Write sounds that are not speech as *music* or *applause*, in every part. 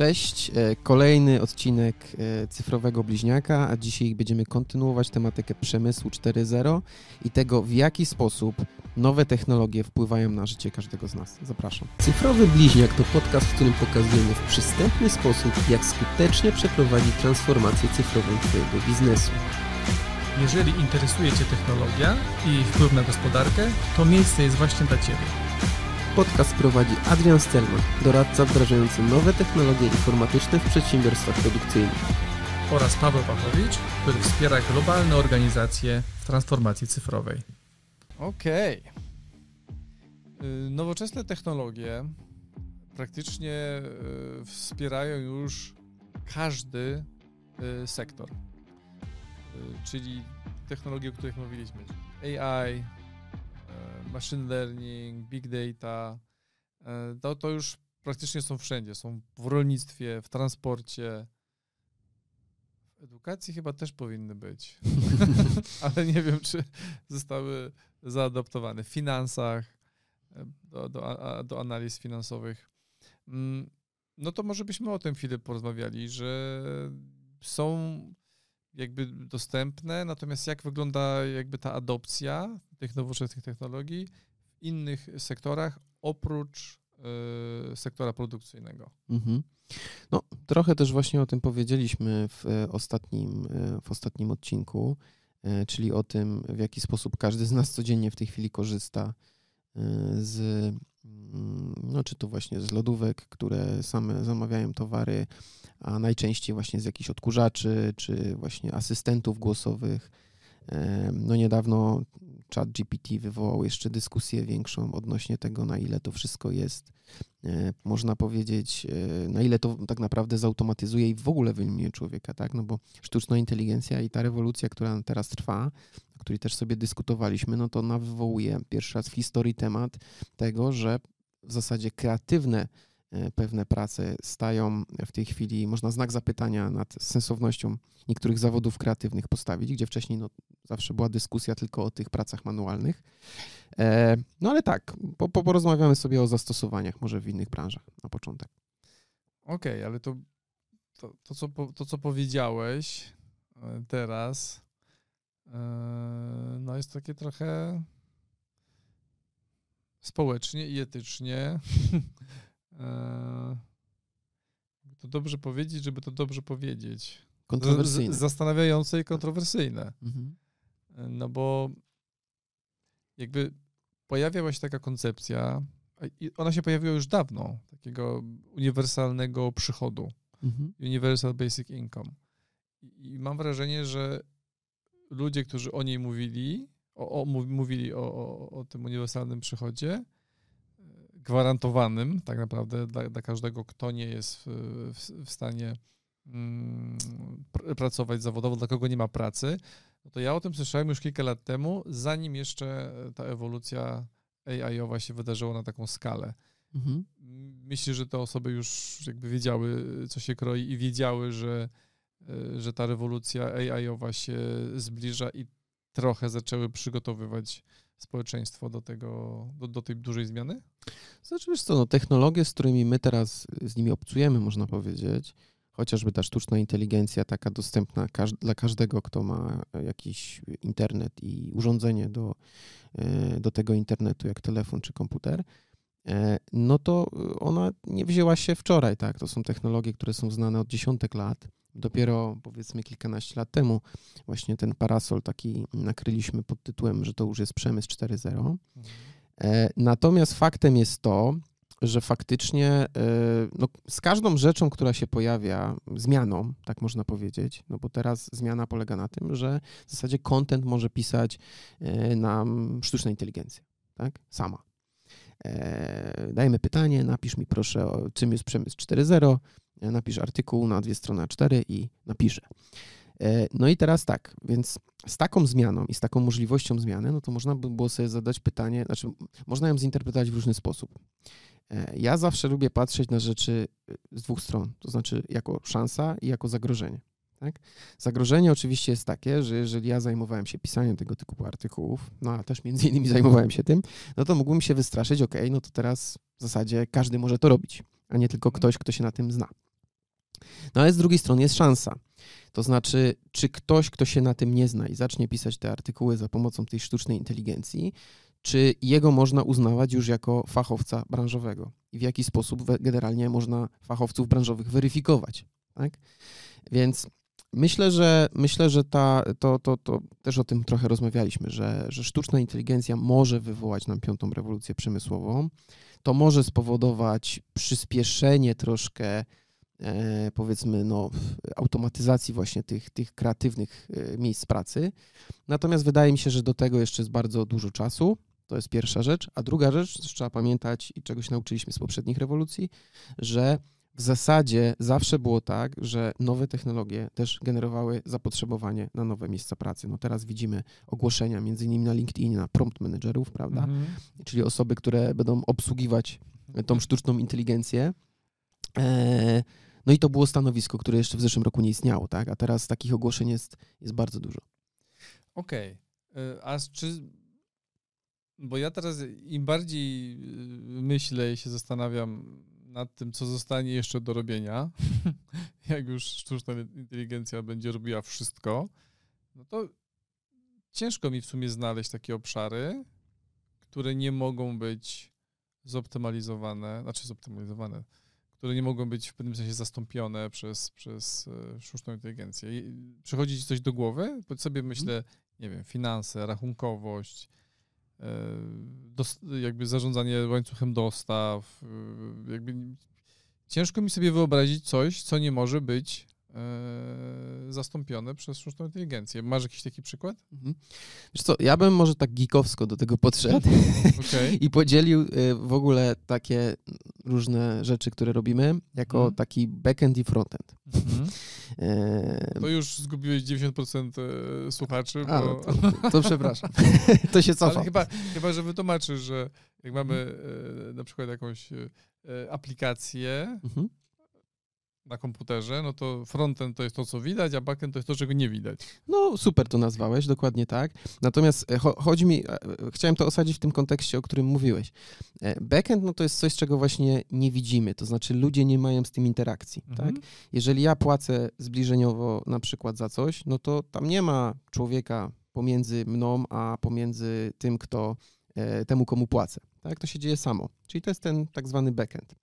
Cześć, e, kolejny odcinek e, Cyfrowego Bliźniaka, a dzisiaj będziemy kontynuować tematykę przemysłu 4.0 i tego, w jaki sposób nowe technologie wpływają na życie każdego z nas. Zapraszam. Cyfrowy Bliźniak to podcast, w którym pokazujemy w przystępny sposób, jak skutecznie przeprowadzić transformację cyfrową Twojego biznesu. Jeżeli interesuje Cię technologia i wpływ na gospodarkę, to miejsce jest właśnie dla Ciebie. Podcast prowadzi Adrian Stelman, doradca wdrażający nowe technologie informatyczne w przedsiębiorstwach produkcyjnych. Oraz Paweł Pawłowicz, który wspiera globalne organizacje w transformacji cyfrowej. Okej. Y, Nowoczesne technologie praktycznie y, wspierają już każdy y, sektor. Y, Czyli technologie, o których mówiliśmy. AI, machine learning, big data. y, To, to już praktycznie są wszędzie. Są w rolnictwie, w transporcie. W edukacji chyba też powinny być. *laughs* Ale nie wiem, czy zostały zaadoptowane w finansach, e, do, do, do analiz finansowych. Mm, No to może byśmy o tym chwilę porozmawiali, że są jakby dostępne, natomiast jak wygląda jakby ta adopcja tych nowoczesnych technologii w innych sektorach oprócz e, sektora produkcyjnego. Mhm. No, trochę też właśnie o tym powiedzieliśmy w e, ostatnim, e, w ostatnim odcinku, czyli o tym, w jaki sposób każdy z nas codziennie w tej chwili korzysta z, mm, no, czy to właśnie z lodówek, które same zamawiają towary, a najczęściej właśnie z jakichś odkurzaczy, czy właśnie asystentów głosowych. E, No niedawno ChatGPT wywołał jeszcze dyskusję większą odnośnie tego, na ile to wszystko jest e, można powiedzieć, e, na ile to tak naprawdę zautomatyzuje i w ogóle wyeliminuje człowieka, tak? No bo sztuczna inteligencja i ta rewolucja, która teraz trwa, o której też sobie dyskutowaliśmy, no to ona wywołuje pierwszy raz w historii temat tego, że w zasadzie kreatywne pewne prace stają w tej chwili, można znak zapytania nad sensownością niektórych zawodów kreatywnych postawić, gdzie wcześniej no, zawsze była dyskusja tylko o tych pracach manualnych. E, No ale tak, po, po, porozmawiamy sobie o zastosowaniach może w innych branżach na początek. Okej, ale to, to, to, co, to, co powiedziałeś e, teraz, e, no jest takie trochę społecznie i etycznie. *laughs* e, to dobrze powiedzieć, żeby to dobrze powiedzieć. Kontrowersyjne. Zastanawiające i kontrowersyjne. Mhm. E, No bo jakby pojawiała się taka koncepcja, ona się pojawiła już dawno, takiego uniwersalnego przychodu. Mhm. Universal Basic Income. I mam wrażenie, że ludzie, którzy o niej mówili, o, o, mów- mówili o, o, o tym uniwersalnym przychodzie, gwarantowanym tak naprawdę dla, dla każdego, kto nie jest w, w, w stanie mm, pr- pracować zawodowo, dla kogo nie ma pracy, no to ja o tym słyszałem już kilka lat temu, zanim jeszcze ta ewolucja AI-owa się wydarzyła na taką skalę. Mhm. Myślę, że te osoby już jakby wiedziały, co się kroi i wiedziały, że, e, że ta rewolucja AI-owa się zbliża i trochę zaczęły przygotowywać społeczeństwo do tego, do, do tej dużej zmiany? Znaczy, wiesz co, no, technologie, z którymi my teraz z nimi obcujemy, można powiedzieć, chociażby ta sztuczna inteligencja taka dostępna każ- dla każdego, kto ma jakiś internet i urządzenie do, e, do tego internetu, jak telefon czy komputer, e, no to ona nie wzięła się wczoraj, tak? To są technologie, które są znane od dziesiątek lat. Dopiero powiedzmy kilkanaście lat temu właśnie ten parasol taki nakryliśmy pod tytułem, że to już jest przemysł 4.0. E, Natomiast faktem jest to, że faktycznie e, no, z każdą rzeczą, która się pojawia, zmianą, tak można powiedzieć, no bo teraz zmiana polega na tym, że w zasadzie content może pisać e, nam sztuczna inteligencja, tak? Sama. E, Dajemy pytanie, napisz mi proszę, o czym jest przemysł 4.0, e, napisz artykuł na dwie strony A4 i napiszę. E, No i teraz tak, więc z taką zmianą i z taką możliwością zmiany, no to można by było sobie zadać pytanie, znaczy można ją zinterpretować w różny sposób. Ja zawsze lubię patrzeć na rzeczy z dwóch stron, to znaczy jako szansa i jako zagrożenie. Tak? Zagrożenie oczywiście jest takie, że jeżeli ja zajmowałem się pisaniem tego typu artykułów, no a też między innymi *laughs* zajmowałem się tym, no to mógłbym się wystraszyć, ok, no to teraz w zasadzie każdy może to robić, a nie tylko ktoś, kto się na tym zna. No ale z drugiej strony jest szansa. To znaczy, czy ktoś, kto się na tym nie zna i zacznie pisać te artykuły za pomocą tej sztucznej inteligencji, czy jego można uznawać już jako fachowca branżowego i w jaki sposób generalnie można fachowców branżowych weryfikować. Tak? Więc myślę, że myślę, że ta, to, to, to też o tym trochę rozmawialiśmy, że, że sztuczna inteligencja może wywołać nam piątą rewolucję przemysłową. To może spowodować przyspieszenie troszkę e, powiedzmy, no, automatyzacji właśnie tych, tych kreatywnych e, miejsc pracy. Natomiast wydaje mi się, że do tego jeszcze jest bardzo dużo czasu. To jest pierwsza rzecz. A druga rzecz, trzeba pamiętać i czegoś nauczyliśmy z poprzednich rewolucji, że w zasadzie zawsze było tak, że nowe technologie też generowały zapotrzebowanie na nowe miejsca pracy. No teraz widzimy ogłoszenia między innymi na LinkedIn, na prompt managerów, prawda? Mhm. Czyli osoby, które będą obsługiwać tą sztuczną inteligencję. E, no i to było stanowisko, które jeszcze w zeszłym roku nie istniało, tak? A teraz takich ogłoszeń jest, jest bardzo dużo. Okej. Okay. A czy bo ja teraz im bardziej y, myślę i się zastanawiam nad tym, co zostanie jeszcze do robienia, *laughs* jak już sztuczna inteligencja będzie robiła wszystko, no to ciężko mi w sumie znaleźć takie obszary, które nie mogą być zoptymalizowane, znaczy zoptymalizowane, które nie mogą być w pewnym sensie zastąpione przez, przez e, sztuczną inteligencję. przychodzi ci coś do głowy? Pod sobie myślę, nie wiem, finanse, rachunkowość, E, jakby zarządzanie łańcuchem dostaw. E, jakby ciężko mi sobie wyobrazić coś, co nie może być zastąpione przez sztuczną inteligencję. Masz jakiś taki przykład? Mhm. Wiesz co, ja bym może tak geekowsko do tego podszedł *laughs* okay. i podzielił w ogóle takie różne rzeczy, które robimy, jako mhm. taki backend i frontend. Mhm. *laughs* To już zgubiłeś 90% e, słuchaczy. A, bo... no to, to, *laughs* przepraszam. to się cofa. chyba, chyba, że wytłumaczysz, że jak mamy e, na przykład jakąś e, aplikację, mhm na komputerze, no to frontend to jest to, co widać, a backend to jest to, czego nie widać. No super to nazwałeś, dokładnie tak. Natomiast e, chodzi mi, e, chciałem to osadzić w tym kontekście, o którym mówiłeś. E, backend no to jest coś, czego właśnie nie widzimy, to znaczy ludzie nie mają z tym interakcji, mhm. tak? Jeżeli ja płacę zbliżeniowo na przykład za coś, no to tam nie ma człowieka pomiędzy mną, a pomiędzy tym, kto temu, komu płacę. Tak? To się dzieje samo. Czyli to jest ten tak zwany backend.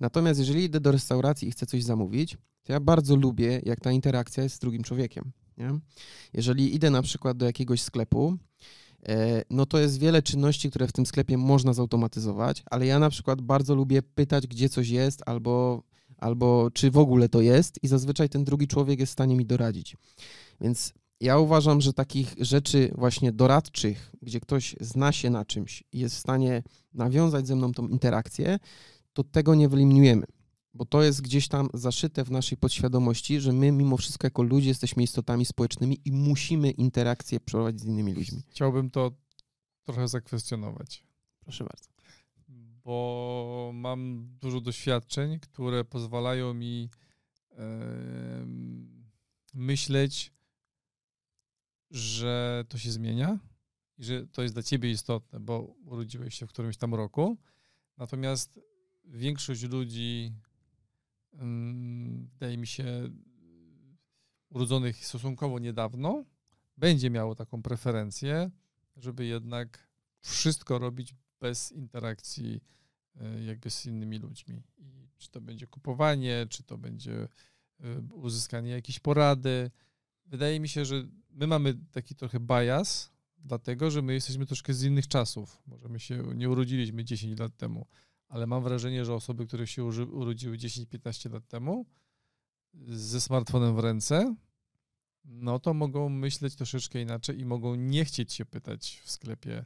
Natomiast jeżeli idę do restauracji i chcę coś zamówić, to ja bardzo lubię, jak ta interakcja jest z drugim człowiekiem. Nie? Jeżeli idę na przykład do jakiegoś sklepu, e, no to jest wiele czynności, które w tym sklepie można zautomatyzować, ale ja na przykład bardzo lubię pytać, gdzie coś jest, albo, albo czy w ogóle to jest, i zazwyczaj ten drugi człowiek jest w stanie mi doradzić. Więc ja uważam, że takich rzeczy właśnie doradczych, gdzie ktoś zna się na czymś i jest w stanie nawiązać ze mną tą interakcję, to tego nie wyeliminujemy, bo to jest gdzieś tam zaszyte w naszej podświadomości, że my mimo wszystko jako ludzie jesteśmy istotami społecznymi i musimy interakcje prowadzić z innymi ludźmi. Chciałbym to trochę zakwestionować. Proszę bardzo. Bo mam dużo doświadczeń, które pozwalają mi yy, myśleć, że to się zmienia i że to jest dla ciebie istotne, bo urodziłeś się w którymś tam roku. Natomiast większość ludzi, mm, wydaje mi się, urodzonych stosunkowo niedawno, będzie miało taką preferencję, żeby jednak wszystko robić bez interakcji e, jakby z innymi ludźmi. I czy to będzie kupowanie, czy to będzie e, uzyskanie jakiejś porady. Wydaje mi się, że my mamy taki trochę bias, dlatego że my jesteśmy troszkę z innych czasów. Może my się nie urodziliśmy 10 lat temu ale mam wrażenie, że osoby, które się urodziły 10-15 lat temu ze smartfonem w ręce, no to mogą myśleć troszeczkę inaczej i mogą nie chcieć się pytać w sklepie,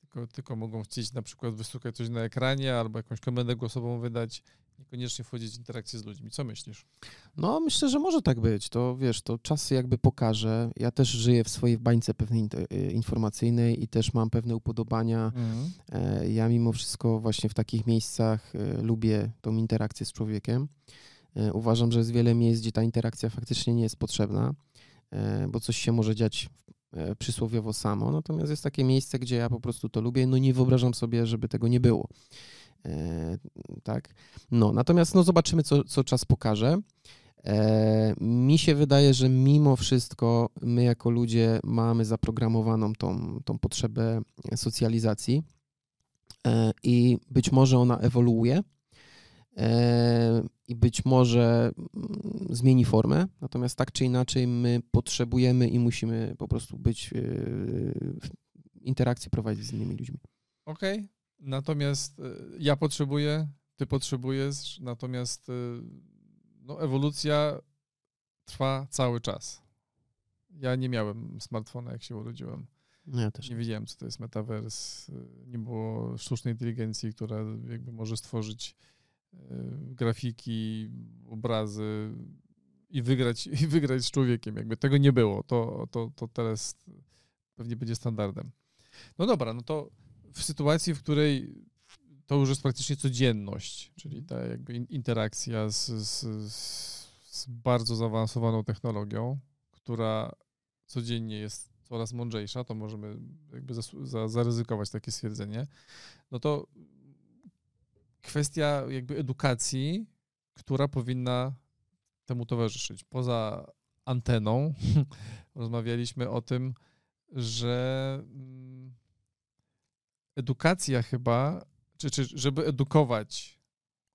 tylko, tylko mogą chcieć na przykład wystukać coś na ekranie albo jakąś komendę głosową wydać niekoniecznie wchodzić w interakcję z ludźmi. Co myślisz? No, myślę, że może tak być. To wiesz, to czas jakby pokaże. Ja też żyję w swojej bańce pewnej y, informacyjnej i też mam pewne upodobania. Mhm. E, ja mimo wszystko właśnie w takich miejscach y, lubię tą interakcję z człowiekiem. E, uważam, że jest wiele miejsc, gdzie ta interakcja faktycznie nie jest potrzebna, e, bo coś się może dziać przysłowiowo samo. Natomiast jest takie miejsce, gdzie ja po prostu to lubię. No nie wyobrażam sobie, żeby tego nie było. E, tak. No, natomiast no, zobaczymy, co, co czas pokaże. E, mi się wydaje, że mimo wszystko my jako ludzie mamy zaprogramowaną tą, tą potrzebę socjalizacji e, i być może ona ewoluuje i być może mm, zmieni formę, natomiast tak czy inaczej my potrzebujemy i musimy po prostu być w interakcji prowadzić z innymi ludźmi. Okej, okay. Natomiast ja potrzebuję, ty potrzebujesz, natomiast no, ewolucja trwa cały czas. Ja nie miałem smartfona, jak się urodziłem. No, ja też. Nie wiedziałem, co to jest metavers. Nie było sztucznej inteligencji, która jakby może stworzyć e, grafiki, obrazy i wygrać, *laughs* i wygrać z człowiekiem. Jakby tego nie było. To, to, to teraz pewnie będzie standardem. No dobra, no to w sytuacji, w której to już jest praktycznie codzienność, czyli ta jakby interakcja z, z, z bardzo zaawansowaną technologią, która codziennie jest coraz mądrzejsza, to możemy jakby za, zaryzykować takie stwierdzenie, no to kwestia jakby edukacji, która powinna temu towarzyszyć. Poza anteną *laughs* rozmawialiśmy o tym, że mm, edukacja chyba czy, czy żeby edukować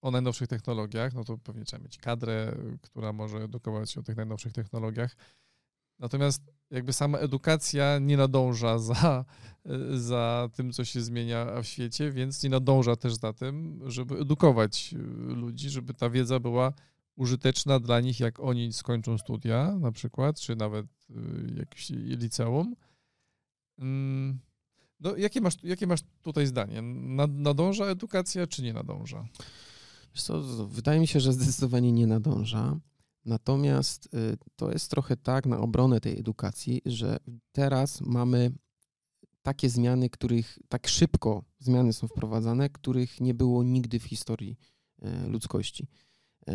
o najnowszych technologiach, no to pewnie trzeba mieć kadrę, która może edukować o tych najnowszych technologiach. Natomiast jakby sama edukacja nie nadąża za, *laughs* za tym, co się zmienia w świecie, więc nie nadąża też za tym, żeby edukować ludzi, żeby ta wiedza była użyteczna dla nich, jak oni skończą studia na przykład, czy nawet y, jakieś liceum. No, jakie, masz, jakie masz tutaj zdanie? Nadąża edukacja, czy nie nadąża? Co, wydaje mi się, że zdecydowanie nie nadąża. Natomiast y, to jest trochę tak na obronę tej edukacji, że teraz mamy takie zmiany, których tak szybko zmiany są wprowadzane, których nie było nigdy w historii y, ludzkości. Y,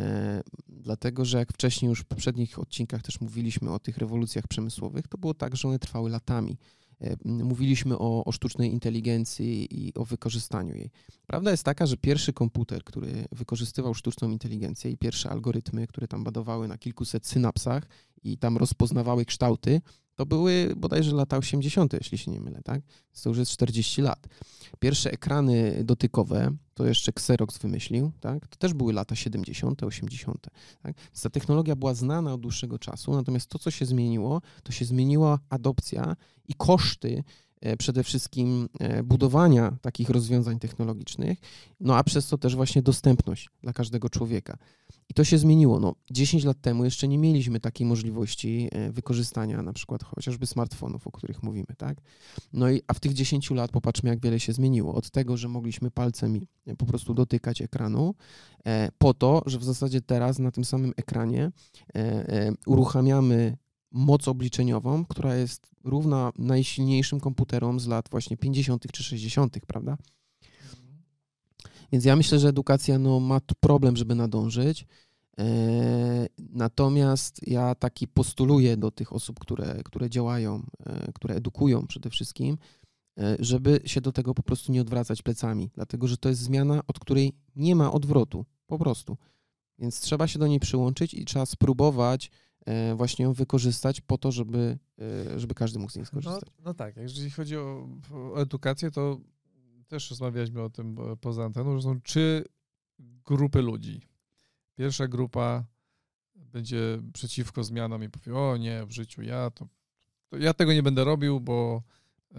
dlatego, że jak wcześniej już w poprzednich odcinkach też mówiliśmy o tych rewolucjach przemysłowych, to było tak, że one trwały latami. E, mówiliśmy o, o, sztucznej inteligencji i o wykorzystaniu jej. Prawda jest taka, że pierwszy komputer, który wykorzystywał sztuczną inteligencję i pierwsze algorytmy, które tam badowały na kilkuset synapsach i tam rozpoznawały kształty, to były bodajże lata 80., jeśli się nie mylę, tak? To już jest 40 lat. Pierwsze ekrany dotykowe, to jeszcze Xerox wymyślił, tak? To też były lata 70., 80. Tak? Więc ta technologia była znana od dłuższego czasu, natomiast to, co się zmieniło, to się zmieniła adopcja i koszty przede wszystkim e, budowania takich rozwiązań technologicznych, no a przez to też właśnie dostępność dla każdego człowieka. I to się zmieniło. No, 10 lat temu jeszcze nie mieliśmy takiej możliwości e, wykorzystania na przykład chociażby smartfonów, o których mówimy, tak? No i a w tych 10 lat popatrzmy, jak wiele się zmieniło. Od tego, że mogliśmy palcem e, po prostu dotykać ekranu, e, po to, że w zasadzie teraz na tym samym ekranie uruchamiamy moc obliczeniową, która jest równa najsilniejszym komputerom z lat właśnie 50. czy 60., prawda? Więc ja myślę, że edukacja no, ma problem, żeby nadążyć. E, natomiast ja taki postuluję do tych osób, które, które działają, e, które edukują przede wszystkim, e, żeby się do tego po prostu nie odwracać plecami, dlatego że to jest zmiana, od której nie ma odwrotu, po prostu. Więc trzeba się do niej przyłączyć i trzeba spróbować właśnie ją wykorzystać po to, żeby, żeby każdy mógł z niej skorzystać. No, no tak, jeżeli chodzi o, o edukację, to też rozmawialiśmy o tym poza anteną, że są trzy grupy ludzi. Pierwsza grupa będzie przeciwko zmianom i powie, o nie, w życiu ja to, to ja tego nie będę robił, bo, yy,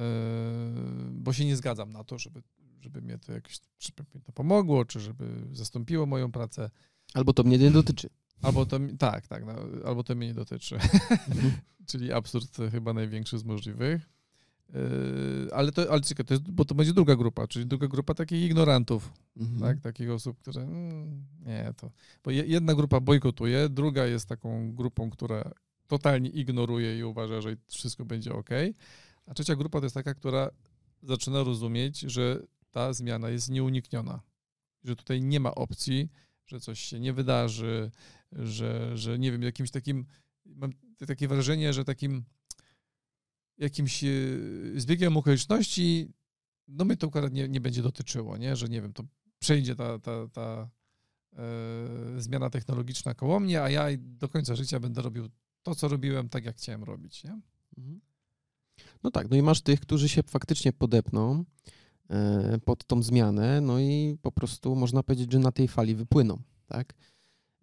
bo się nie zgadzam na to, żeby, żeby mnie to jakoś żeby to pomogło, czy żeby zastąpiło moją pracę. Albo to mnie nie dotyczy. Albo to, tak, tak, no, albo to mnie nie dotyczy. Mhm. *laughs* Czyli absurd chyba największy z możliwych. Yy, ale to, ale czekaj, to jest, bo to będzie druga grupa, czyli druga grupa takich ignorantów, mhm. tak, takich osób, które mm, nie, to, bo jedna grupa bojkotuje, druga jest taką grupą, która totalnie ignoruje i uważa, że wszystko będzie ok, a trzecia grupa to jest taka, która zaczyna rozumieć, że ta zmiana jest nieunikniona, że tutaj nie ma opcji, że coś się nie wydarzy, że, że nie wiem, jakimś takim, mam takie wrażenie, że takim jakimś e, zbiegiem okoliczności, no mnie to akurat nie, nie będzie dotyczyło, nie? że nie wiem, to przejdzie ta, ta, ta, e, zmiana technologiczna koło mnie, a ja do końca życia będę robił to, co robiłem, tak jak chciałem robić. Nie? Mhm. No tak, no i masz tych, którzy się faktycznie podepną e, pod tą zmianę, no i po prostu można powiedzieć, że na tej fali wypłyną, tak?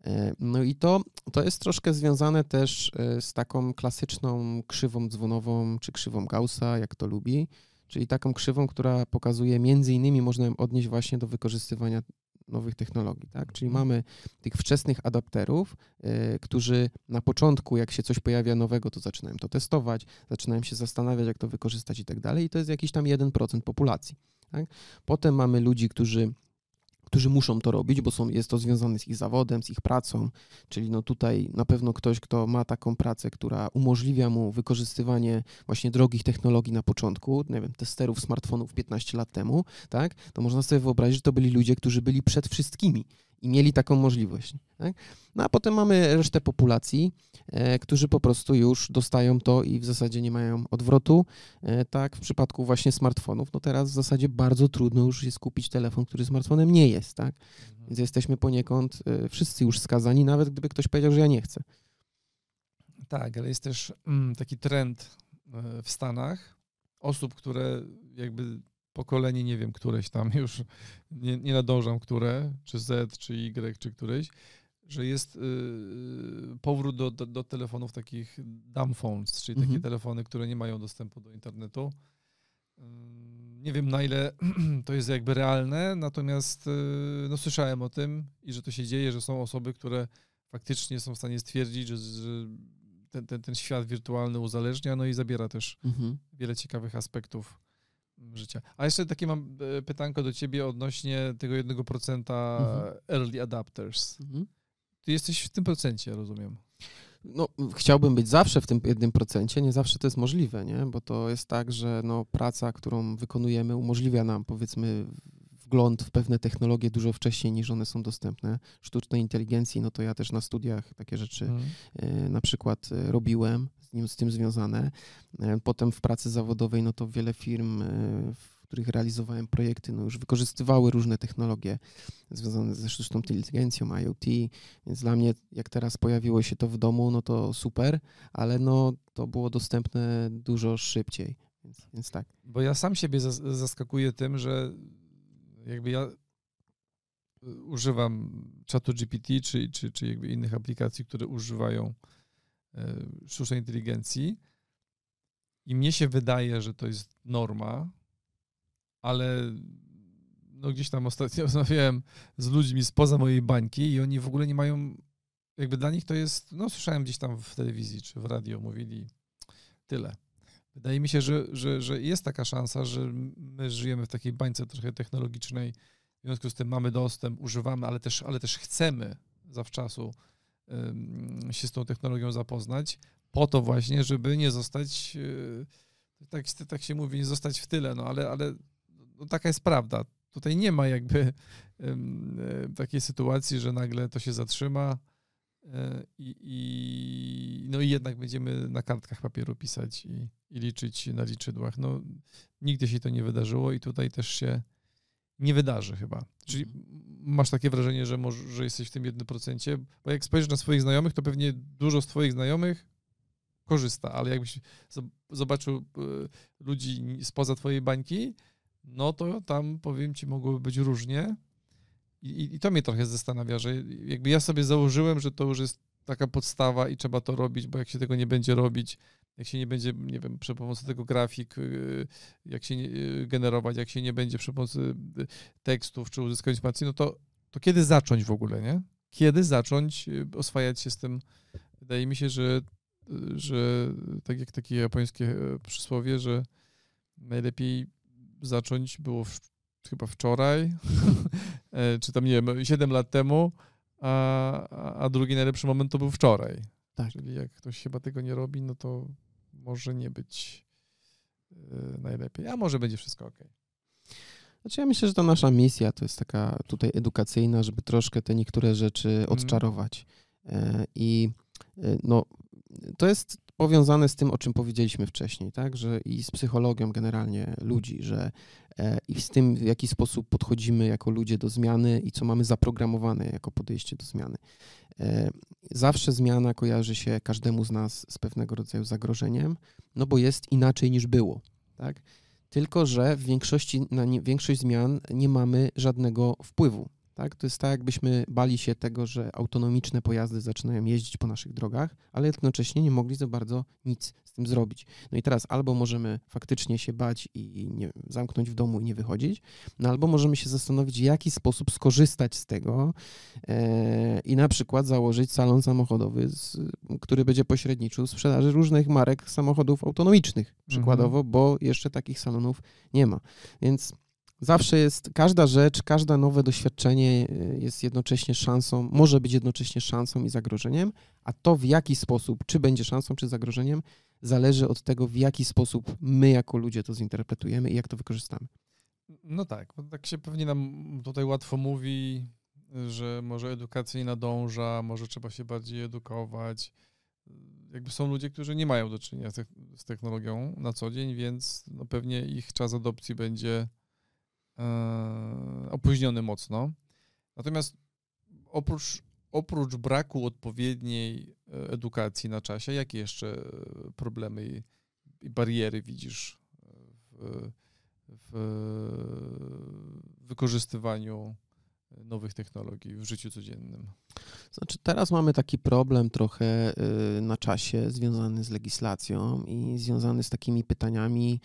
E, no i to, to jest troszkę związane też e, z taką klasyczną krzywą dzwonową, czy krzywą Gaussa, jak to lubi, czyli taką krzywą, która pokazuje między innymi, można ją odnieść właśnie do wykorzystywania nowych technologii, tak? Czyli Mhm. mamy tych wczesnych adapterów, y, którzy na początku, jak się coś pojawia nowego, to zaczynają to testować, zaczynają się zastanawiać, jak to wykorzystać i tak dalej. I to jest jakiś tam 1% populacji. Tak? Potem mamy ludzi, którzy którzy muszą to robić, bo są, jest to związane z ich zawodem, z ich pracą, czyli no tutaj na pewno ktoś, kto ma taką pracę, która umożliwia mu wykorzystywanie właśnie drogich technologii na początku, nie wiem, testerów smartfonów 15 lat temu, tak, to można sobie wyobrazić, że to byli ludzie, którzy byli przed wszystkimi i mieli taką możliwość. Tak? No a potem mamy resztę populacji, e, którzy po prostu już dostają to i w zasadzie nie mają odwrotu. E, tak, w przypadku właśnie smartfonów, no teraz w zasadzie bardzo trudno już jest kupić telefon, który smartfonem nie jest, tak? Więc jesteśmy poniekąd e, wszyscy już skazani, nawet gdyby ktoś powiedział, że ja nie chcę. Tak, ale jest też mm, taki trend e, w Stanach osób, które jakby pokolenie, nie wiem, któreś tam *laughs* już, nie, nie nadążam, które, czy Z, czy Y, czy któryś, że jest y, powrót do, do, do telefonów takich dumb phones, czyli takie Mhm. telefony, które nie mają dostępu do internetu. Nie wiem, na ile *clears throat* to jest jakby realne, natomiast y, no, słyszałem o tym i że to się dzieje, że są osoby, które faktycznie są w stanie stwierdzić, że, że ten, ten, ten świat wirtualny uzależnia, no i zabiera też Mhm. wiele ciekawych aspektów życia. A jeszcze takie mam e, pytanko do ciebie odnośnie tego 1% Mhm. early adapters. Mhm. Ty jesteś w tym procencie, rozumiem. No, chciałbym być zawsze w tym jednym procencie, nie zawsze to jest możliwe, nie? bo to jest tak, że no, praca, którą wykonujemy, umożliwia nam powiedzmy wgląd w pewne technologie dużo wcześniej niż one są dostępne. Sztucznej inteligencji, no to ja też na studiach takie rzeczy Mhm. e, na przykład e, robiłem, z, nim, z tym związane. E, Potem w pracy zawodowej, no to wiele firm, w których realizowałem projekty, no już wykorzystywały różne technologie związane ze sztuczną inteligencją, IoT, więc dla mnie, jak teraz pojawiło się to w domu, no to super, ale no to było dostępne dużo szybciej, więc, więc tak. Bo ja sam siebie zas- zaskakuję tym, że jakby ja y, używam czatu GPT czy, czy, czy jakby innych aplikacji, które używają e, sztucznej inteligencji i mnie się wydaje, że to jest norma, ale no gdzieś tam ostatnio *laughs* rozmawiałem z ludźmi spoza mojej bańki i oni w ogóle nie mają, jakby dla nich to jest, no słyszałem gdzieś tam w telewizji czy w radio mówili tyle. Wydaje mi się, że, że, że jest taka szansa, że my żyjemy w takiej bańce trochę technologicznej, w związku z tym mamy dostęp, używamy, ale też, ale też chcemy zawczasu ym, się z tą technologią zapoznać, po to właśnie, żeby nie zostać, yy, tak, tak się mówi, nie zostać w tyle, no ale, ale no, taka jest prawda. Tutaj nie ma jakby y, takiej sytuacji, że nagle to się zatrzyma y, i, i, no i jednak będziemy na kartkach papieru pisać i, i liczyć na liczydłach. No, nigdy się to nie wydarzyło i tutaj też się nie wydarzy chyba. Czyli masz takie wrażenie, że, może, że jesteś w tym 1%, bo jak spojrzysz na swoich znajomych, to pewnie dużo z twoich znajomych korzysta, ale jakbyś zob- zobaczył y, ludzi spoza twojej bańki, no to tam, powiem ci, mogłoby być różnie. I, i- to mnie trochę zastanawia, że jakby ja sobie założyłem, że to już jest taka podstawa i trzeba to robić, bo jak się tego nie będzie robić, jak się nie będzie, nie wiem, przy pomocy tego grafik, y, jak się y, generować, jak się nie będzie przy pomocy y, tekstów czy uzyskać informacji, no to, to kiedy zacząć w ogóle, nie? Kiedy zacząć oswajać się z tym? Wydaje mi się, że, że tak jak takie japońskie e, przysłowie, że najlepiej zacząć było w, chyba wczoraj, *laughs* czy tam, nie wiem, 7 lat temu, a, a- drugi najlepszy moment to był wczoraj. Tak. Czyli jak ktoś chyba tego nie robi, no to może nie być e, najlepiej. A może będzie wszystko ok. Znaczy ja myślę, że to nasza misja to jest taka tutaj edukacyjna, żeby troszkę te niektóre rzeczy odczarować. E, I e, no, to jest powiązane z tym, o czym powiedzieliśmy wcześniej, tak, że i z psychologią generalnie ludzi, że e, i z tym, w jaki sposób podchodzimy jako ludzie do zmiany i co mamy zaprogramowane jako podejście do zmiany. E, zawsze zmiana kojarzy się każdemu z nas z pewnego rodzaju zagrożeniem, no bo jest inaczej niż było, tak? Tylko, że w większości, na nie, większość zmian nie mamy żadnego wpływu. Tak? To jest tak, jakbyśmy bali się tego, że autonomiczne pojazdy zaczynają jeździć po naszych drogach, ale jednocześnie nie mogli za bardzo nic z tym zrobić. No i teraz albo możemy faktycznie się bać i nie, zamknąć w domu i nie wychodzić, no albo możemy się zastanowić, w jaki sposób skorzystać z tego e, i na przykład założyć salon samochodowy, z, który będzie pośredniczył sprzedaży różnych marek samochodów autonomicznych, przykładowo, mhm. bo jeszcze takich salonów nie ma. Więc Zawsze jest, każda rzecz, każde nowe doświadczenie y, jest jednocześnie szansą, może być jednocześnie szansą i zagrożeniem, a to w jaki sposób, czy będzie szansą, czy zagrożeniem, zależy od tego, w jaki sposób my jako ludzie to zinterpretujemy i jak to wykorzystamy. No tak, bo tak się pewnie nam tutaj łatwo mówi, że może edukacja nie nadąża, może trzeba się bardziej edukować. Jakby są ludzie, którzy nie mają do czynienia z technologią na co dzień, więc no pewnie ich czas adopcji będzie E, opóźniony mocno. Natomiast oprócz, oprócz braku odpowiedniej e, edukacji na czasie, jakie jeszcze problemy i bariery widzisz w, w wykorzystywaniu nowych technologii w życiu codziennym? Znaczy, teraz mamy taki problem trochę y, na czasie związany z legislacją i związany z takimi pytaniami,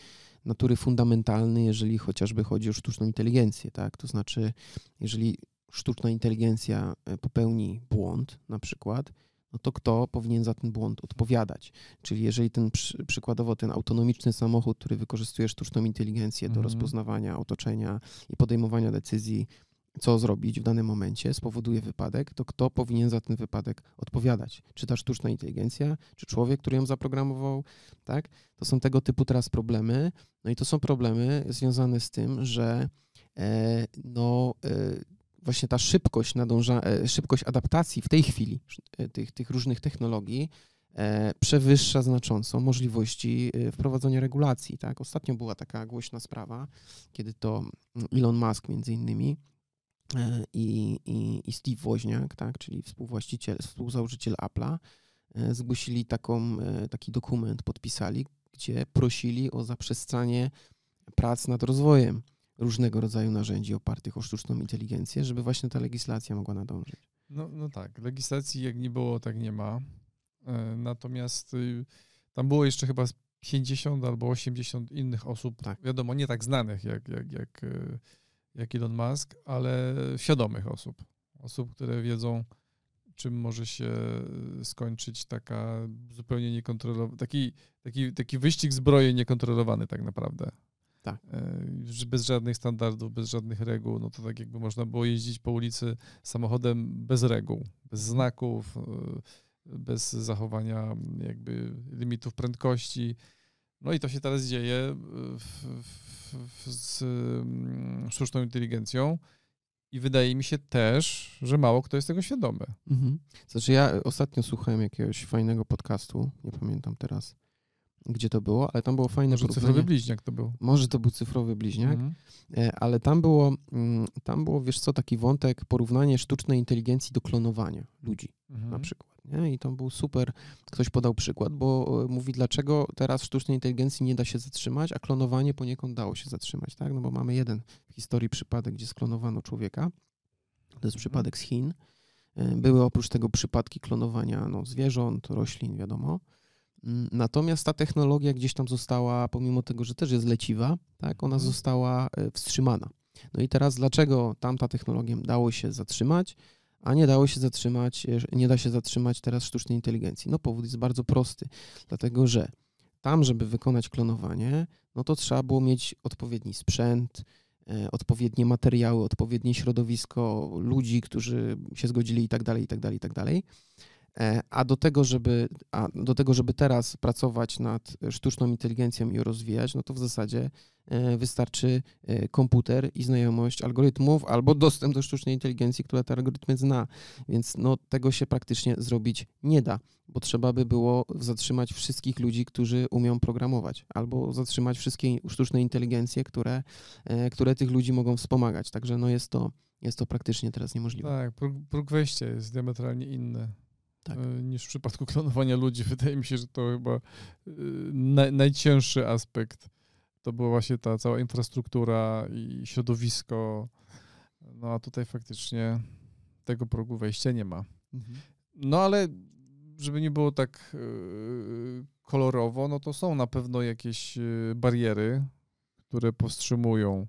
natury fundamentalnej, jeżeli chociażby chodzi o sztuczną inteligencję, tak? To znaczy, jeżeli sztuczna inteligencja e, popełni błąd na przykład, no to kto powinien za ten błąd odpowiadać? Czyli jeżeli ten przykładowo ten autonomiczny samochód, który wykorzystuje sztuczną inteligencję do mhm. rozpoznawania otoczenia i podejmowania decyzji, co zrobić w danym momencie, spowoduje wypadek, to kto powinien za ten wypadek odpowiadać? Czy ta sztuczna inteligencja, czy człowiek, który ją zaprogramował, tak? To są tego typu teraz problemy. No i to są problemy związane z tym, że e, no, e, właśnie ta szybkość, nadąża, e, szybkość adaptacji w tej chwili e, tych, tych różnych technologii e, przewyższa znacząco możliwości e, wprowadzenia regulacji. Tak? Ostatnio była taka głośna sprawa, kiedy to Elon Musk między innymi i, i, i Steve Woźniak, tak, czyli współwłaściciel, współzałożyciel Apple'a, e, zgłosili taką, e, taki dokument, podpisali, gdzie prosili o zaprzestanie prac nad rozwojem różnego rodzaju narzędzi opartych o sztuczną inteligencję, żeby właśnie ta legislacja mogła nadążyć. No, no tak, legislacji jak nie było, tak nie ma. Natomiast y, tam było jeszcze chyba 50 albo 80 innych osób, tak. wiadomo, nie tak znanych jak, jak, jak jak Elon Musk, ale świadomych osób. Osób, które wiedzą, czym może się skończyć taka zupełnie niekontrolowana, taki, taki, taki wyścig zbrojeń niekontrolowany tak naprawdę. Tak. E, bez żadnych standardów, bez żadnych reguł, no to tak jakby można było jeździć po ulicy samochodem bez reguł, bez znaków, e, bez zachowania jakby limitów prędkości. No i to się teraz dzieje w, w, z mm, sztuczną inteligencją. I wydaje mi się też, że mało kto jest tego świadomy. Mhm. Znaczy, ja ostatnio słuchałem jakiegoś fajnego podcastu, nie pamiętam teraz, gdzie to było, ale tam było fajne Może cyfrowy bliźniak to był. Może to był cyfrowy bliźniak, mhm. E, ale tam było, mm, tam było, wiesz co, taki wątek, porównanie sztucznej inteligencji do klonowania ludzi mhm. na przykład. Nie? I to był super, ktoś podał przykład, bo e, mówi, dlaczego teraz sztucznej inteligencji nie da się zatrzymać, a klonowanie poniekąd dało się zatrzymać, tak? No bo mamy jeden w historii przypadek, gdzie sklonowano człowieka. To jest mhm. przypadek z Chin. E, były oprócz tego przypadki klonowania no, zwierząt, roślin, wiadomo. Mm, natomiast ta technologia gdzieś tam została, pomimo tego, że też jest leciwa, tak, ona mhm. została e, wstrzymana. No i teraz dlaczego tamta technologia dało się zatrzymać? A nie dało się zatrzymać, e, nie da się zatrzymać teraz sztucznej inteligencji. No powód jest bardzo prosty, dlatego że tam, żeby wykonać klonowanie, no to trzeba było mieć odpowiedni sprzęt, e, odpowiednie materiały, odpowiednie środowisko, ludzi, którzy się zgodzili i tak dalej, i tak dalej, i tak dalej. E, a do tego, żeby, a do tego, żeby teraz pracować nad sztuczną inteligencją i ją rozwijać, no to w zasadzie e, wystarczy e, komputer i znajomość algorytmów albo dostęp do sztucznej inteligencji, która te algorytmy zna. Więc no, tego się praktycznie zrobić nie da, bo trzeba by było zatrzymać wszystkich ludzi, którzy umią programować, albo zatrzymać wszystkie sztuczne inteligencje, które, które tych ludzi mogą wspomagać. Także no jest to, jest to praktycznie teraz niemożliwe. Tak, próg, próg wejścia jest diametralnie inny tak. E, niż w przypadku *laughs* klonowania ludzi. Wydaje mi się, że to chyba e, na, najcięższy aspekt to była właśnie ta cała infrastruktura i środowisko. No a tutaj faktycznie tego progu wejścia nie ma. Mhm. No ale żeby nie było tak e, kolorowo, no to są na pewno jakieś bariery, które powstrzymują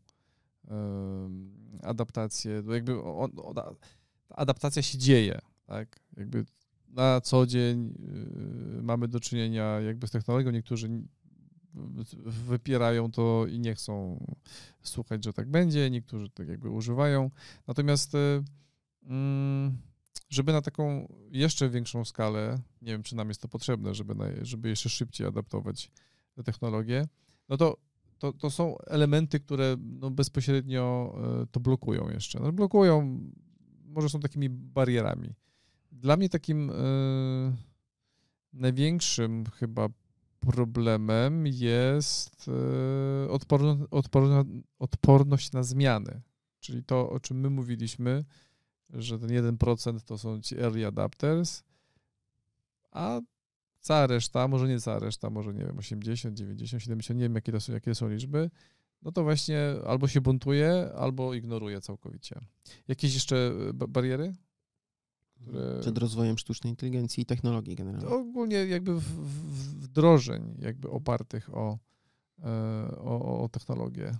adaptację. Jakby adaptacja się dzieje, tak? Jakby na co dzień y, mamy do czynienia jakby z technologią. Niektórzy wypierają to i nie chcą słuchać, że tak będzie, niektórzy tak jakby używają. Natomiast y, mm, żeby na taką jeszcze większą skalę, nie wiem, czy nam jest to potrzebne, żeby, na, żeby jeszcze szybciej adaptować te technologie, no to, to, to są elementy, które no bezpośrednio y, to blokują jeszcze. No blokują, może są takimi barierami. Dla mnie takim y, największym chyba problemem jest y, odporno, odporno, odporność na zmiany. Czyli to, o czym my mówiliśmy, że ten 1% to są ci early adapters, a cała reszta, może nie cała reszta, może nie wiem, 80, 90, 70, nie wiem jakie to są, jakie są liczby, no to właśnie albo się buntuje, albo ignoruje całkowicie. Jakieś jeszcze bariery? Które... Przed rozwojem sztucznej inteligencji i technologii generalnie. Ogólnie jakby wdrożeń jakby opartych o, e, o, o technologię.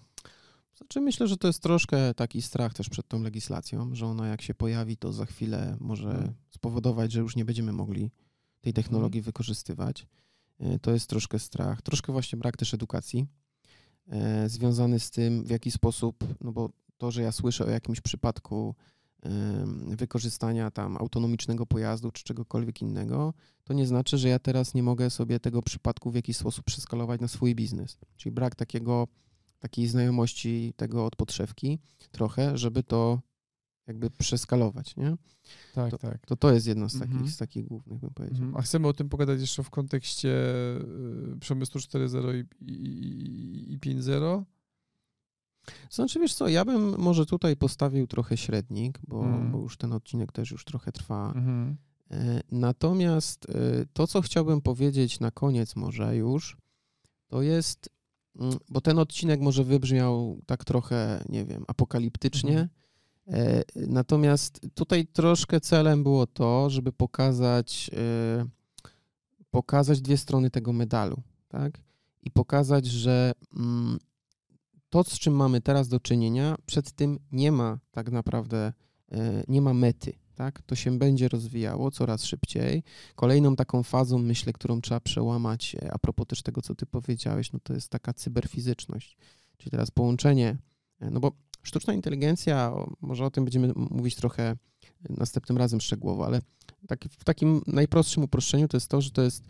Znaczy myślę, że to jest troszkę taki strach też przed tą legislacją, że ona jak się pojawi, to za chwilę może hmm. spowodować, że już nie będziemy mogli tej technologii hmm. wykorzystywać. E, to jest troszkę strach, troszkę właśnie brak też edukacji e, związany z tym, w jaki sposób, no bo to, że ja słyszę o jakimś przypadku wykorzystania tam autonomicznego pojazdu czy czegokolwiek innego, to nie znaczy, że ja teraz nie mogę sobie tego przypadku w jakiś sposób przeskalować na swój biznes. Czyli brak takiego, takiej znajomości tego od podszewki trochę, żeby to jakby przeskalować, nie? Tak, to, tak. To to jest jedno z takich, mhm. z takich głównych, bym powiedział. Mhm. A chcemy o tym pogadać jeszcze w kontekście y, przemysłu 4.0 i, i, i 5.0? Znaczy, wiesz co, ja bym może tutaj postawił trochę średnik, bo, mm. bo już ten odcinek też już trochę trwa. Mm. Natomiast e, to, co chciałbym powiedzieć na koniec może już, to jest, mm, bo ten odcinek może wybrzmiał tak trochę, nie wiem, apokaliptycznie, mm. natomiast tutaj troszkę celem było to, żeby pokazać, pokazać dwie strony tego medalu, tak? I pokazać, że mm, to, z czym mamy teraz do czynienia, przed tym nie ma tak naprawdę, e, nie ma mety. Tak? To się będzie rozwijało coraz szybciej. Kolejną taką fazą, myślę, którą trzeba przełamać, e, a propos też tego, co ty powiedziałeś, no to jest taka cyberfizyczność. Czyli teraz połączenie, e, no bo sztuczna inteligencja, może o tym będziemy mówić trochę następnym razem szczegółowo, ale tak, w takim najprostszym uproszczeniu to jest to, że to jest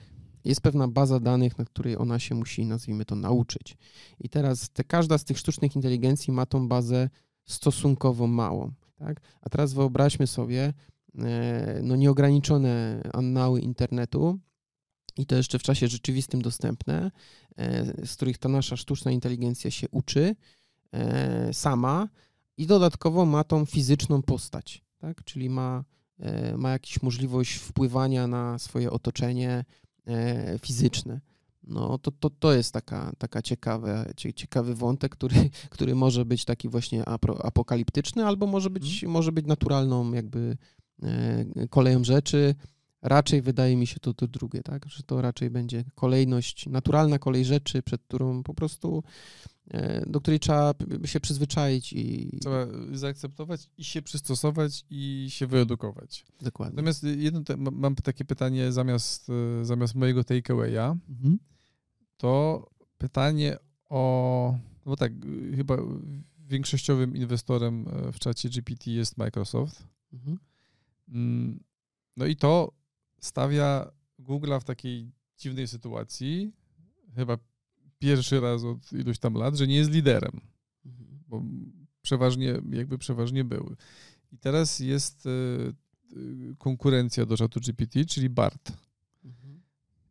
jest pewna baza danych, na której ona się musi, nazwijmy to, nauczyć. I teraz te, każda z tych sztucznych inteligencji ma tą bazę stosunkowo małą. Tak? A teraz wyobraźmy sobie e, no, nieograniczone annały internetu, i to jeszcze w czasie rzeczywistym dostępne, e, z których ta nasza sztuczna inteligencja się uczy e, sama i dodatkowo ma tą fizyczną postać, tak? czyli ma, ma jakąś możliwość wpływania na swoje otoczenie, fizyczne. No to, to, to jest taka, taka ciekawe, ciekawy wątek, który, *laughs* który może być taki właśnie apokaliptyczny, albo może być, hmm. może być naturalną jakby e, koleją rzeczy. Raczej wydaje mi się to, to drugie, tak? Że to raczej będzie kolejność, naturalna kolej rzeczy, przed którą po prostu E, do której trzeba się przyzwyczaić i... Trzeba zaakceptować i się przystosować i się wyedukować. Dokładnie. Natomiast jedno te, mam takie pytanie zamiast, e, zamiast mojego takeawaya, mhm. to pytanie o... No tak, chyba większościowym inwestorem e, w czacie GPT jest Microsoft. Mhm. Mm, no i to stawia Google'a w takiej dziwnej sytuacji, chyba pierwszy raz od iluś tam lat, że nie jest liderem, Mhm. bo przeważnie, jakby przeważnie był. I teraz jest y, y, konkurencja do czatu GPT, czyli BART. Mhm.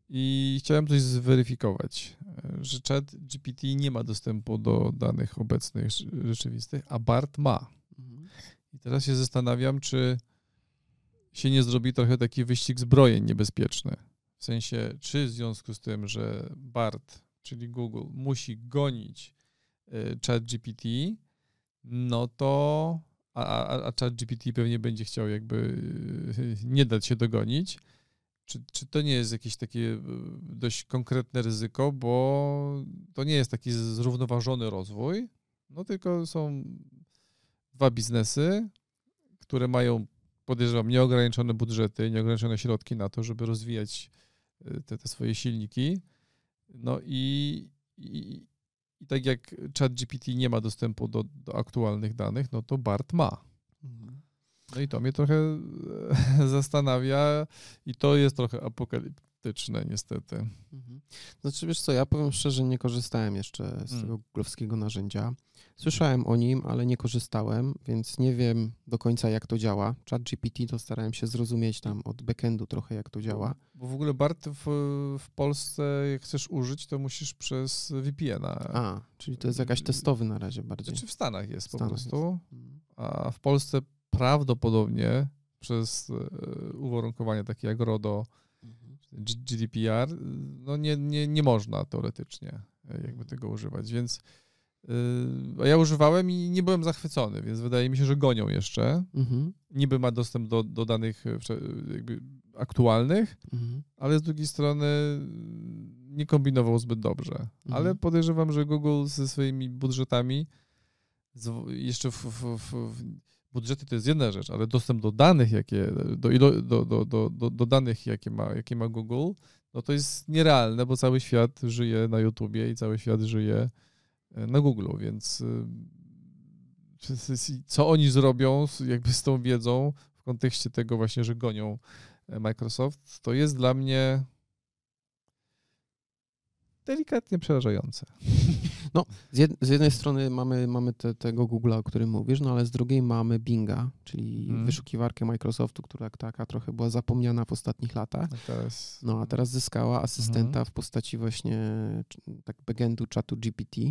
I chciałem coś zweryfikować, e, że chat GPT nie ma dostępu do danych obecnych rz- rzeczywistych, a BART ma. Mhm. I teraz się zastanawiam, czy się nie zrobi trochę taki wyścig zbrojeń niebezpieczny. W sensie, czy w związku z tym, że BART, czyli Google, musi gonić y, chat GPT, no to a, a, a pewnie będzie chciał jakby y, nie dać się dogonić. Czy, czy to nie jest jakieś takie y, dość konkretne ryzyko, bo to nie jest taki zrównoważony rozwój, no tylko są dwa biznesy, które mają, podejrzewam, nieograniczone budżety, nieograniczone środki na to, żeby rozwijać y, te, te swoje silniki. No i, i, i tak jak ChatGPT nie ma dostępu do, do aktualnych danych, no to BART ma. Mhm. No i to mnie trochę *laughs* zastanawia i to jest trochę niestety. Mhm. Znaczy, wiesz co, ja powiem szczerze, nie korzystałem jeszcze z Mm. tego googlowskiego narzędzia. Słyszałem o nim, ale nie korzystałem, więc nie wiem do końca, jak to działa. Chat GPT to starałem się zrozumieć tam od backendu trochę, jak to działa. Bo w ogóle BART w, w Polsce, jak chcesz użyć, to musisz przez VPN-a. A, czyli to jest jakaś testowy na razie bardziej. Znaczy w Stanach jest po Stanach prostu, Mhm. a w Polsce prawdopodobnie przez e, uwarunkowania takie jak RODO, GDPR, no nie, nie, nie można teoretycznie e, jakby tego używać, więc y, a ja używałem i nie byłem zachwycony, więc wydaje mi się, że gonią jeszcze. Mhm. Niby ma dostęp do, do danych e, aktualnych, Mhm. ale z drugiej strony nie kombinował zbyt dobrze. Ale Mhm. podejrzewam, że Google ze swoimi budżetami, jeszcze w, w, w, w budżety to jest jedna rzecz, ale dostęp do danych, jakie, do, do, do, do, do, do danych, jakie ma, jakie ma Google, no to jest nierealne, bo cały świat żyje na YouTubie i cały świat żyje e, na Google, więc y, *laughs* co oni zrobią jakby z tą wiedzą w kontekście tego właśnie, że gonią e, Microsoft, to jest dla mnie delikatnie przerażające. *laughs* Z, jed, z jednej strony mamy, mamy te, tego Google'a, o którym mówisz, no ale z drugiej mamy Binga, czyli Mhm. wyszukiwarkę Microsoftu, która taka trochę była zapomniana w ostatnich latach. A teraz, No a teraz zyskała asystenta Mhm. w postaci właśnie tak backendu czatu GPT.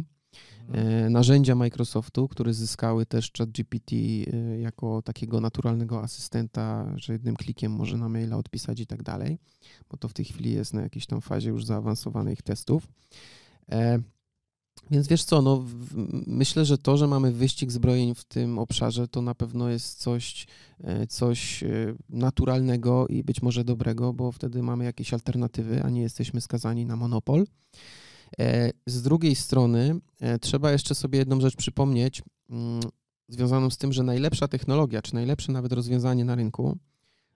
Mhm. E, narzędzia Microsoftu, które zyskały też chat GPT e, jako takiego naturalnego asystenta, że jednym klikiem może na maila odpisać i tak dalej, bo to w tej chwili jest na jakiejś tam fazie już zaawansowanych testów. Więc wiesz co, no, myślę, że to, że mamy wyścig zbrojeń w tym obszarze, to na pewno jest coś, e, coś e, naturalnego i być może dobrego, bo wtedy mamy jakieś alternatywy, a nie jesteśmy skazani na monopol. E, Z drugiej strony trzeba jeszcze sobie jedną rzecz przypomnieć, mm, związaną z tym, że najlepsza technologia, czy najlepsze nawet rozwiązanie na rynku,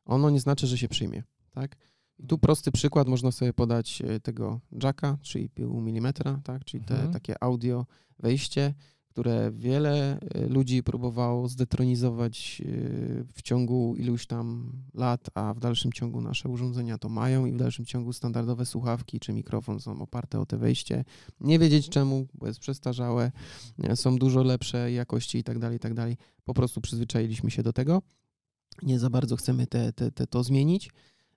ono nie znaczy, że się przyjmie. Tak? I tu prosty przykład można sobie podać e, tego jacka 3,5 mm, tak? czyli te Mhm. takie audio wejście, które wiele e, ludzi próbowało zdetronizować e, w ciągu iluś tam lat, a w dalszym ciągu nasze urządzenia to mają i w dalszym ciągu standardowe słuchawki czy mikrofon są oparte o te wejście. Nie wiedzieć czemu, bo jest przestarzałe, są dużo lepsze jakości i tak dalej, i tak dalej. Po prostu przyzwyczailiśmy się do tego. Nie za bardzo chcemy te, te, te, to zmienić.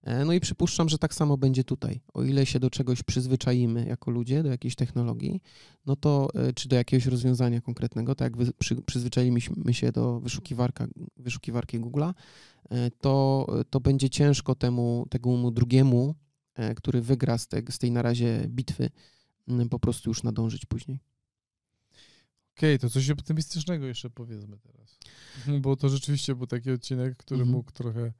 E, No i przypuszczam, że tak samo będzie tutaj. O ile się do czegoś przyzwyczaimy jako ludzie, do jakiejś technologii, no to e, czy do jakiegoś rozwiązania konkretnego, tak jak wy, przy, przyzwyczailiśmy się do wyszukiwarka, wyszukiwarki Google'a, e, to, to będzie ciężko temu, temu drugiemu, który wygra z, te, z tej na razie bitwy, po prostu już nadążyć później. Okej, to coś optymistycznego jeszcze powiedzmy teraz. *laughs* Bo to rzeczywiście był taki odcinek, który Mhm. mógł trochę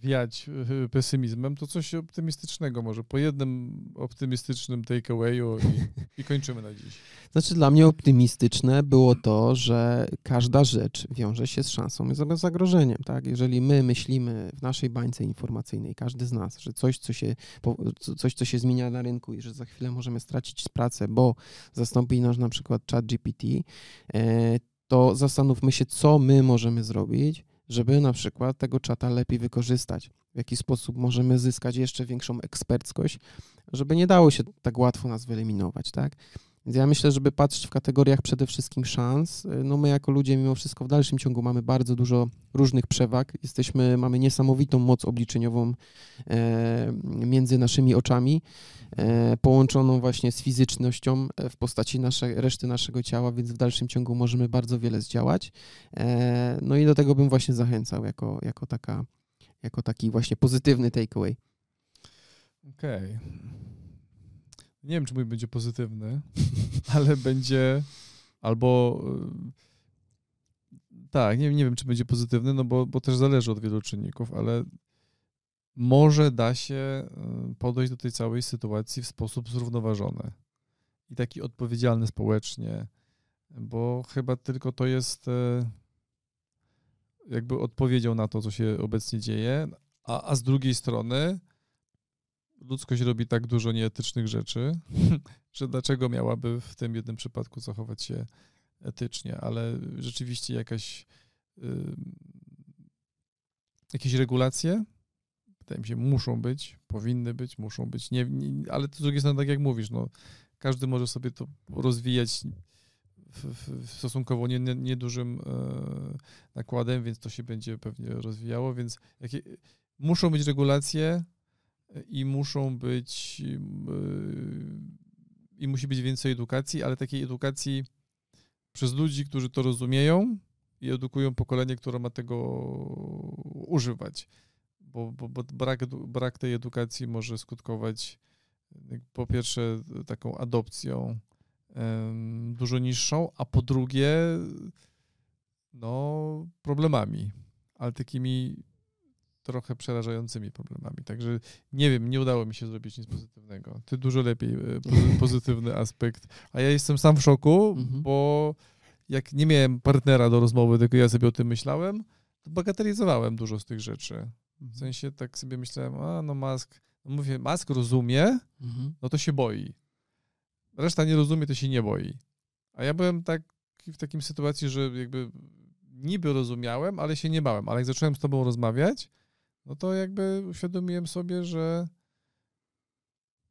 wiać e, pesymizmem. To coś optymistycznego może. Po jednym optymistycznym takeawayu i, i kończymy na dziś. Znaczy dla mnie optymistyczne było to, że każda rzecz wiąże się z szansą i zagrożeniem. Tak? Jeżeli my myślimy w naszej bańce informacyjnej, każdy z nas, że coś co, się, coś, co się zmienia na rynku i że za chwilę możemy stracić pracę, bo zastąpi nas na przykład chat GPT, e, to zastanówmy się, co my możemy zrobić, żeby na przykład tego czata lepiej wykorzystać. W jaki sposób możemy zyskać jeszcze większą eksperckość, żeby nie dało się tak łatwo nas wyeliminować, tak? Więc ja myślę, żeby patrzeć w kategoriach przede wszystkim szans. No my jako ludzie mimo wszystko w dalszym ciągu mamy bardzo dużo różnych przewag. Jesteśmy, mamy niesamowitą moc obliczeniową e, między naszymi oczami, e, połączoną właśnie z fizycznością e, w postaci nasze, reszty naszego ciała, więc w dalszym ciągu możemy bardzo wiele zdziałać. E, no i do tego bym właśnie zachęcał jako, jako, taka, jako taki właśnie pozytywny takeaway. Okej. Okay. Nie wiem, czy mój będzie pozytywny, *laughs* ale będzie albo y, tak, nie, nie wiem, czy będzie pozytywny, no bo, bo też zależy od wielu czynników, ale może da się y, podejść do tej całej sytuacji w sposób zrównoważony i taki odpowiedzialny społecznie, bo chyba tylko to jest y, jakby odpowiedzią na to, co się obecnie dzieje, a, a z drugiej strony ludzkość robi tak dużo nieetycznych rzeczy, *laughs* że dlaczego miałaby w tym jednym przypadku zachować się etycznie, ale rzeczywiście jakaś y, jakieś regulacje, wydaje mi się, muszą być, powinny być, muszą być, nie, nie, ale z drugiej strony, tak jak mówisz, no, każdy może sobie to rozwijać w, w, w stosunkowo niedużym nie, nie nakładem, więc to się będzie pewnie rozwijało, więc jakie, muszą być regulacje, i muszą być i musi być więcej edukacji, ale takiej edukacji przez ludzi, którzy to rozumieją i edukują pokolenie, które ma tego używać. Bo, bo, bo brak, brak tej edukacji może skutkować po pierwsze taką adopcją dużo niższą, a po drugie no problemami, ale takimi trochę przerażającymi problemami. Także nie wiem, nie udało mi się zrobić nic pozytywnego. Ty dużo lepiej e, *laughs* pozytywny aspekt. A ja jestem sam w szoku, mhm. bo jak nie miałem partnera do rozmowy, tylko ja sobie o tym myślałem, to bagatelizowałem dużo z tych rzeczy. W mhm. sensie tak sobie myślałem, a no Mask, no mówię, Mask rozumie, mhm. no to się boi. Reszta nie rozumie, to się nie boi. A ja byłem tak w takim sytuacji, że jakby niby rozumiałem, ale się nie bałem. Ale jak zacząłem z tobą rozmawiać, no to jakby uświadomiłem sobie, że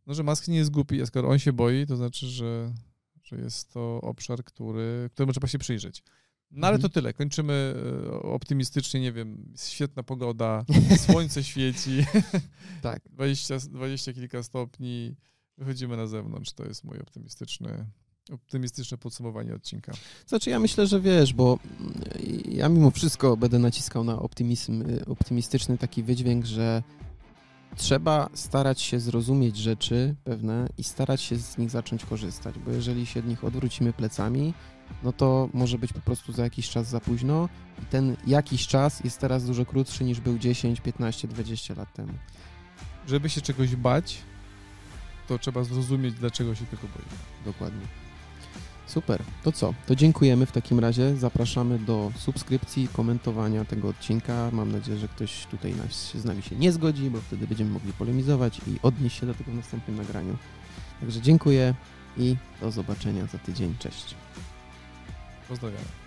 no, że Musk nie jest głupi, a skoro on się boi, to znaczy, że, że jest to obszar, który, któremu trzeba się przyjrzeć. No ale mhm. to tyle. Kończymy e, optymistycznie, nie wiem, świetna pogoda, *laughs* słońce świeci, *laughs* tak. 20, 20 kilka stopni, wychodzimy na zewnątrz. To jest mój optymistyczny optymistyczne podsumowanie odcinka. Znaczy ja myślę, że wiesz, bo ja mimo wszystko będę naciskał na optymizm, optymistyczny taki wydźwięk, że trzeba starać się zrozumieć rzeczy pewne i starać się z nich zacząć korzystać, bo jeżeli się od nich odwrócimy plecami, no to może być po prostu za jakiś czas za późno i ten jakiś czas jest teraz dużo krótszy niż był 10, 15, 20 lat temu. Żeby się czegoś bać, to trzeba zrozumieć, dlaczego się tego boimy. Dokładnie. Super. To co? To dziękujemy w takim razie. Zapraszamy do subskrypcji, komentowania tego odcinka. Mam nadzieję, że ktoś tutaj nas, z nami się nie zgodzi, bo wtedy będziemy mogli polemizować i odnieść się do tego w następnym nagraniu. Także dziękuję i do zobaczenia za tydzień. Cześć. Pozdrawiam.